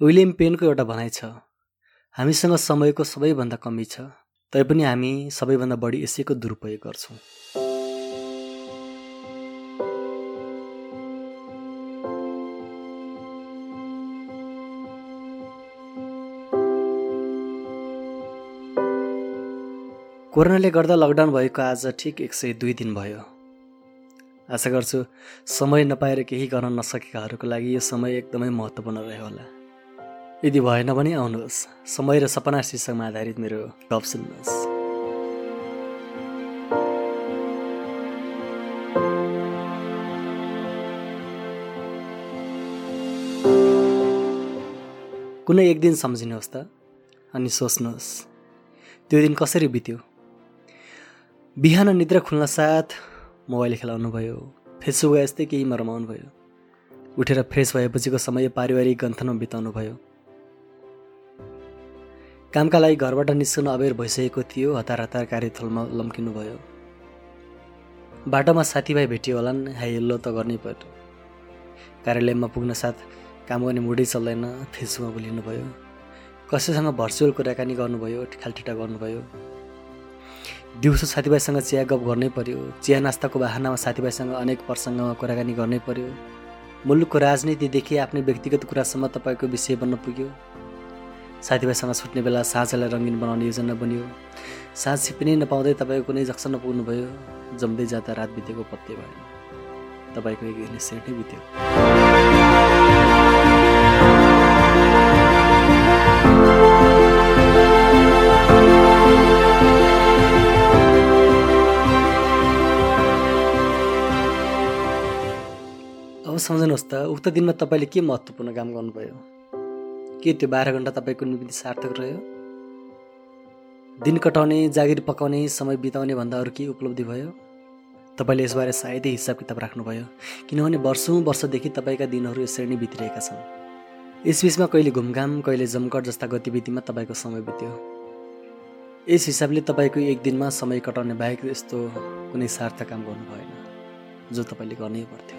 William पेनको एउटा भनाइ छ। हामीसँग समयको सबैभन्दा कमी छ तैपनि हामी सबैभन्दा बढी यसैको दुरुपयोग गर्छौँ। कोरोनाले गर्दा लकडाउन भएको आज ठिक एक सय दुई दिन भयो। आशा गर्छु समय नपाएर केही गर्न नसकेकाहरूको लागि यो समय एकदमै महत्त्वपूर्ण रह्यो होला। यदि भएन भने आउनुहोस्। समय र सपना शीर्षकमा आधारित मेरो गफ सुन्नुहोस्। कुनै एक दिन सम्झिनुहोस् त अनि सोच्नुहोस् त्यो दिन कसरी बित्यो? बिहान निद्रा खुल्न साथ मोबाइल खेलाउनु भयो फेसबुक यस्तै केहीमा रमाउनु भयो। उठेर फ्रेस भएपछिको समय पारिवारिक गन्थनमा बिताउनु भयो। कामका लागि घरबाट निस्कन अबेर भइसकेको थियो। हतार हतार कार्यस्थलमा लम्किनुभयो। बाटोमा साथीभाइ भेटियो होलान्। हेल्लो त गर्नै पर्यो कार्यालयमा पुग्न साथ काम गर्ने मुडै चल्दैन। फेसबुकमा बोलिनुभयो। कसैसँग भर्चुअल कुराकानी गर्नुभयो। ठिठालठिटा गर्नुभयो। दिउँसो साथीभाइसँग चिया गफ गर्नै पर्यो चिया नास्ताको बाहनामा साथीभाइसँग अनेक प्रसङ्गमा कुराकानी गर्नै पर्यो मुलुकको राजनीतिदेखि आफ्नै व्यक्तिगत कुरासम्म तपाईँको विषय बन्न पुग्यो। साथीभाइसँग छुट्ने बेला साँझलाई रङ्गिन बनाउने योजना बन्यो। साँझ छिप्पिनै नपाउँदै तपाईँको कुनै जक्सन पुग्नुभयो जम्दै जाँदा रात बितेको पत्ते भएन तपाईँको एक नै बित्यो। अब सम्झनुहोस् त उक्त दिनमा तपाईँले के महत्त्वपूर्ण काम गर्नुभयो? के त्यो बाह्र घन्टा तपाईँको निम्ति सार्थक रह्यो? दिन कटाउने जागिर पकाउने समय बिताउने भन्दा अरू के उपलब्धि भयो? तपाईँले यसबारे सायदै हिसाब किताब राख्नुभयो। किनभने वर्षौँ वर्षदेखि तपाईँका दिनहरू यसरी नै बितिरहेका छन्। यसबिचमा कहिले घुमघाम कहिले जमकट जस्ता गतिविधिमा तपाईँको समय बित्यो। यस हिसाबले तपाईँको एक दिनमा समय कटाउने बाहेक यस्तो कुनै सार्थक काम गर्नु भएन जो तपाईँले गर्नै पर्थ्यो।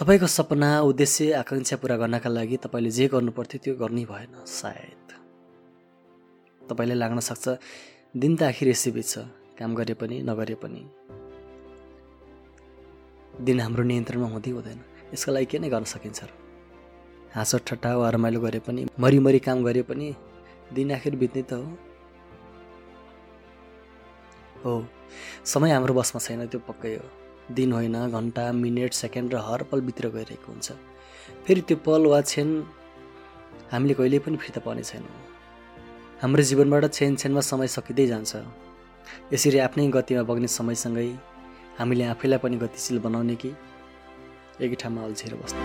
तपाईँको सपना उद्देश्य आकाङ्क्षा पुरा गर्नका लागि तपाईँले जे गर्नु पर्थ्यो त्यो गर्नै भएन सायद। तपाईँले लाग्न सक्छ दिन त आखिर यसै बित्छ काम गरे पनि नगरे पनि। दिन हाम्रो नियन्त्रणमा हुँदै हुँदैन यसको लागि के नै गर्न सकिन्छ र? हाँसो ठट्टा वा रमाइलो गरे पनि मरिमरि काम गरे पनि दिन आखिर बित्ने त हो। हो। समय हाम्रो बसमा छैन त्यो पक्कै हो। दिन होइन घन्टा मिनट सेकेन्ड र हर पल बितेर गइरहेको हुन्छ। फेरि त्यो पल वा क्षण हामीले कहिले पनि फिर्ता पाउने छैनौँ। हाम्रो जीवनबाट छेन छेनमा समय सकिँदै जान्छ। यसरी आफ्नै गतिमा बग्ने समयसँगै हामीले आफैलाई पनि गतिशील बनाउने कि? एकै ठाउँमा अल्झेर बस्ने।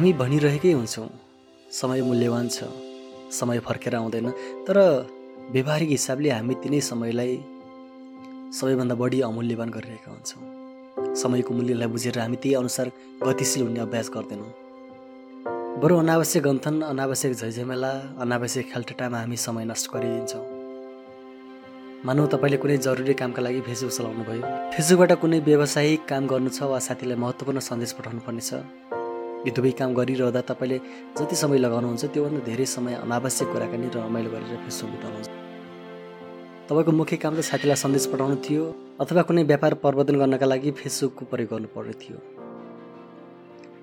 हामी भनिरहेकै हुन्छौँ। समय मूल्यवान छ समय फर्केर आउँदैन तर व्यवहारिक हिसाबले हामी तिनै समयलाई सबैभन्दा बढी अमूल्यवान गरिरहेका हुन्छौँ। समयको मूल्यलाई बुझेर हामी त्यही अनुसार गतिशील हुने अभ्यास गर्दैनौँ। बरु अनावश्यक गन्थन अनावश्यक झैझमेला अनावश्यक खेलटटामा हामी समय नष्ट गरिदिन्छौँ। मानौ तपाईँले कुनै जरुरी कामका लागि फेसबुक चलाउनु भयो फेसबुकबाट कुनै व्यावसायिक काम गर्नु छ वा साथीलाई महत्त्वपूर्ण सन्देश पठाउनु पर्ने छ यी दुवै काम गरिरहँदा तपाईँले जति समय लगाउनुहुन्छ त्योभन्दा धेरै समय अनावश्यक कुराकानी र रमाइलो गरेर फेसबुक बिताउनुहुन्छ तपाईँको मुख्य काम त साथीलाई सन्देश पठाउनु थियो अथवा कुनै व्यापार प्रवर्धन गर्नका लागि फेसबुकको प्रयोग गर्नुपर्ने थियो।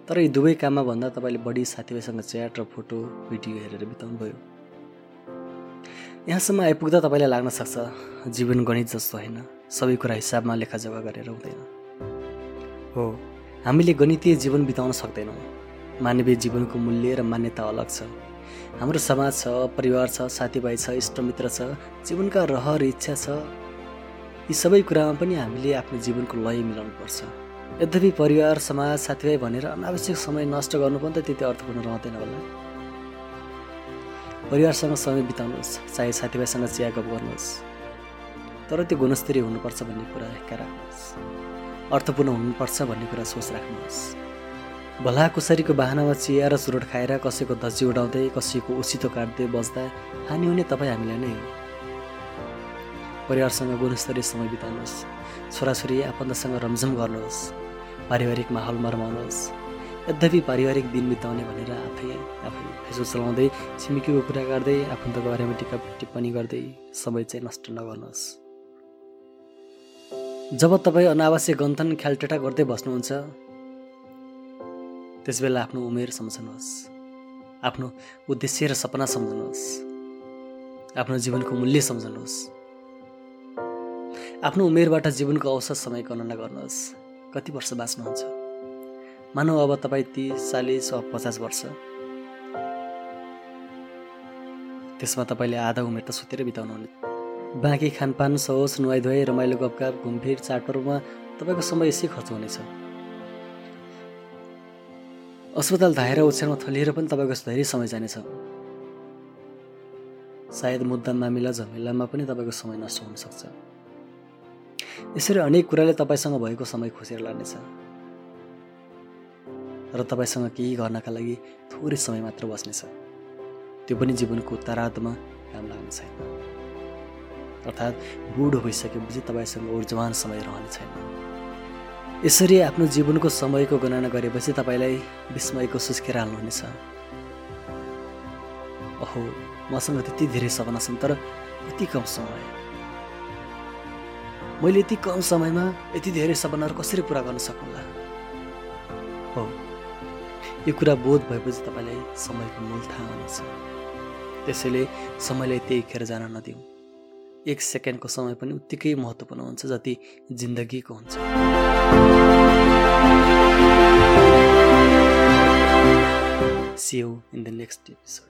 तर यी दुवै काममा भन्दा तपाईँले बढी साथीभाइसँग च्याट र फोटो भिडियो हेरेर बिताउनु भयो यहाँसम्म आइपुग्दा तपाईँलाई लाग्न सक्छ जीवन गणित जस्तो होइन। सबै कुरा हिसाबमा लेखाजोखा गरेर हुँदैन। हो। हामीले गणितीय जीवन बिताउन सक्दैनौँ। मानवीय जीवनको मूल्य र मान्यता अलग छ। हाम्रो समाज छ परिवार छ साथीभाइ छ इष्टमित्र छ जीवनका रहर इच्छा छ। यी सबै कुरामा पनि हामीले आफ्नो जीवनको लय मिलाउनुपर्छ। यद्यपि परिवार समाज साथीभाइ भनेर अनावश्यक समय नष्ट गर्नु पनि त त्यति अर्थपूर्ण रहँदैन होला। परिवारसँग समय बिताउनुहोस् चाहे साथीभाइसँग चिया गफ गर्नुहोस्। तर त्यो गुणस्तरीय हुनुपर्छ भन्ने कुरा राख्नुहोस् अर्थपूर्ण हुनुपर्छ भन्ने कुरा सोच राख्नुहोस्। भलाकुसरीको बाहनामा चिया र चुरोट खाएर कसैको धजी उडाउँदै कसैको उसितो काट्दै बस्दा हानि हुने तपाईँ हामीलाई नै हो। परिवारसँग गुणस्तरीय समय बिताउनुहोस्। छोराछोरी आफन्तसँग रमझम गर्नुहोस्। पारिवारिक माहौलमा रमाउनुहोस् यद्यपि पारिवारिक दिन बिताउने भनेर आफै आफै फेसबुक चलाउँदै छिमेकीको कुरा गर्दै आफन्तको बारेमा टिका टिप्पणी गर्दै समय चाहिँ नष्ट नगर्नुहोस्। जब तपाईँ अनावश्यक गन्थन ख्यालटेटा गर्दै बस्नुहुन्छ त्यसबेला आफ्नो उमेर सम्झनुहोस्। आफ्नो उद्देश्य र सपना सम्झनुहोस्। आफ्नो जीवनको मूल्य सम्झनुहोस्। आफ्नो उमेरबाट जीवनको औसत समय गणना गर्नुहोस्। कति वर्ष बाँच्नुहुन्छ? मानौ अब तपाईँ तिस चालिस वा पचास वर्ष। त्यसमा तपाईँले आधा उमेर त सुतेर बिताउनु हुने बाँकी खानपान सहोस नुहाइ रमाइलो गफगाफ घुमफिर चाडपर्वमा तपाईँको समय यसै खर्च हुनेछ। अस्पताल धाएर ओछ्यानमा थलिएर पनि तपाईँको धेरै समय जानेछ। सायद मुद्दा मामिला झमेलामा पनि तपाईँको समय नष्ट हुनसक्छ। यसरी अनेक कुराले तपाईँसँग भएको समय खोसेर लानेछ। र तपाईँसँग केही गर्नका लागि थोरै समय मात्र बस्नेछ। त्यो पनि जीवनको उत्तरार्धमा काम लाग्ने छैन। अर्थात् बुढो भइसकेपछि तपाईँसँग ऊर्जवान समय रहने छैन। यसरी आफ्नो जीवनको समयको गणना गरेपछि तपाईँलाई विस्मयको सुस्केर हाल्नुहुनेछ ओहो मसँग त्यति धेरै सपना छन् तर कति कम समय। मैले यति कम समयमा यति धेरै सपनाहरू कसरी पुरा गर्न सकुँला? हो यो कुरा बोध भएपछि तपाईँलाई समयको मूल थाहा हुनेछ। त्यसैले समयलाई त्यही खेर जान नदिउँ। एक सेकेन्डको समय पनि उत्तिकै महत्त्वपूर्ण हुन्छ जति जिन्दगीको हुन्छ। See in the next episode